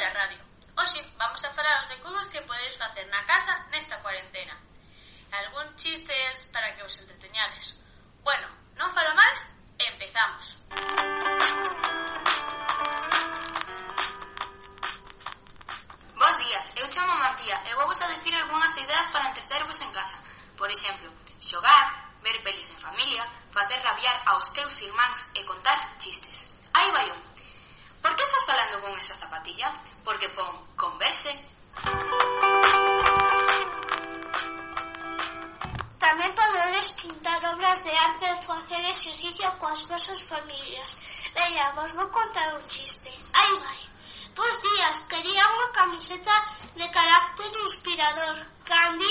Ola Radio. Hoxe vamos a falar os cubos que podedes facer na casa nesta cuarentena. Algún chistes para que os entreteñades. Bueno, non falo máis, empezamos. Bos días, eu chamo Matía e vou vos a decir algunhas ideas para entretervos en casa. Por exemplo, xogar, ver pelis en familia, facer rabiar aos teus irmáns e contar chistes. Aí vai un. calando con esa zapatilla? Porque pon Converse. También podréis pintar obras de arte o hacer ejercicios con vuestras familias. Venga, os voy a contar un chiste. Ahí va. Pues días, quería una camiseta de carácter inspirador, Candy